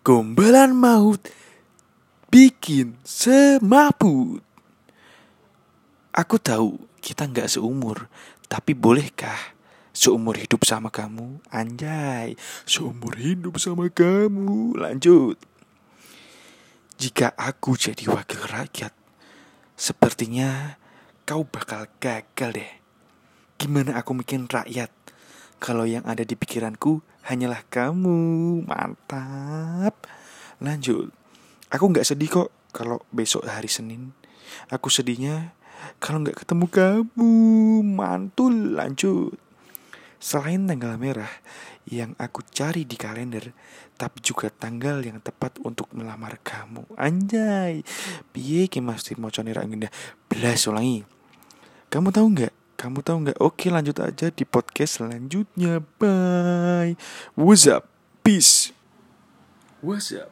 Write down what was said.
Gombalan maut bikin semaput. Aku tahu kita nggak seumur, tapi bolehkah seumur hidup sama kamu? Anjay, seumur hidup sama kamu. Lanjut. Jika aku jadi wakil rakyat, sepertinya kau bakal gagal deh. Gimana aku bikin rakyat? Kalau yang ada di pikiranku hanyalah kamu. Mantap. Lanjut. Aku nggak sedih kok kalau besok hari Senin. Aku sedihnya kalau nggak ketemu kamu. Mantul. Lanjut. Selain tanggal merah yang aku cari di kalender, tapi juga tanggal yang tepat untuk melamar kamu. Anjay. Piye ki rak indah. Belas ulangi. Kamu tahu nggak? Kamu tahu nggak? Oke lanjut aja di podcast selanjutnya. Bye. What's up? Peace. What's up?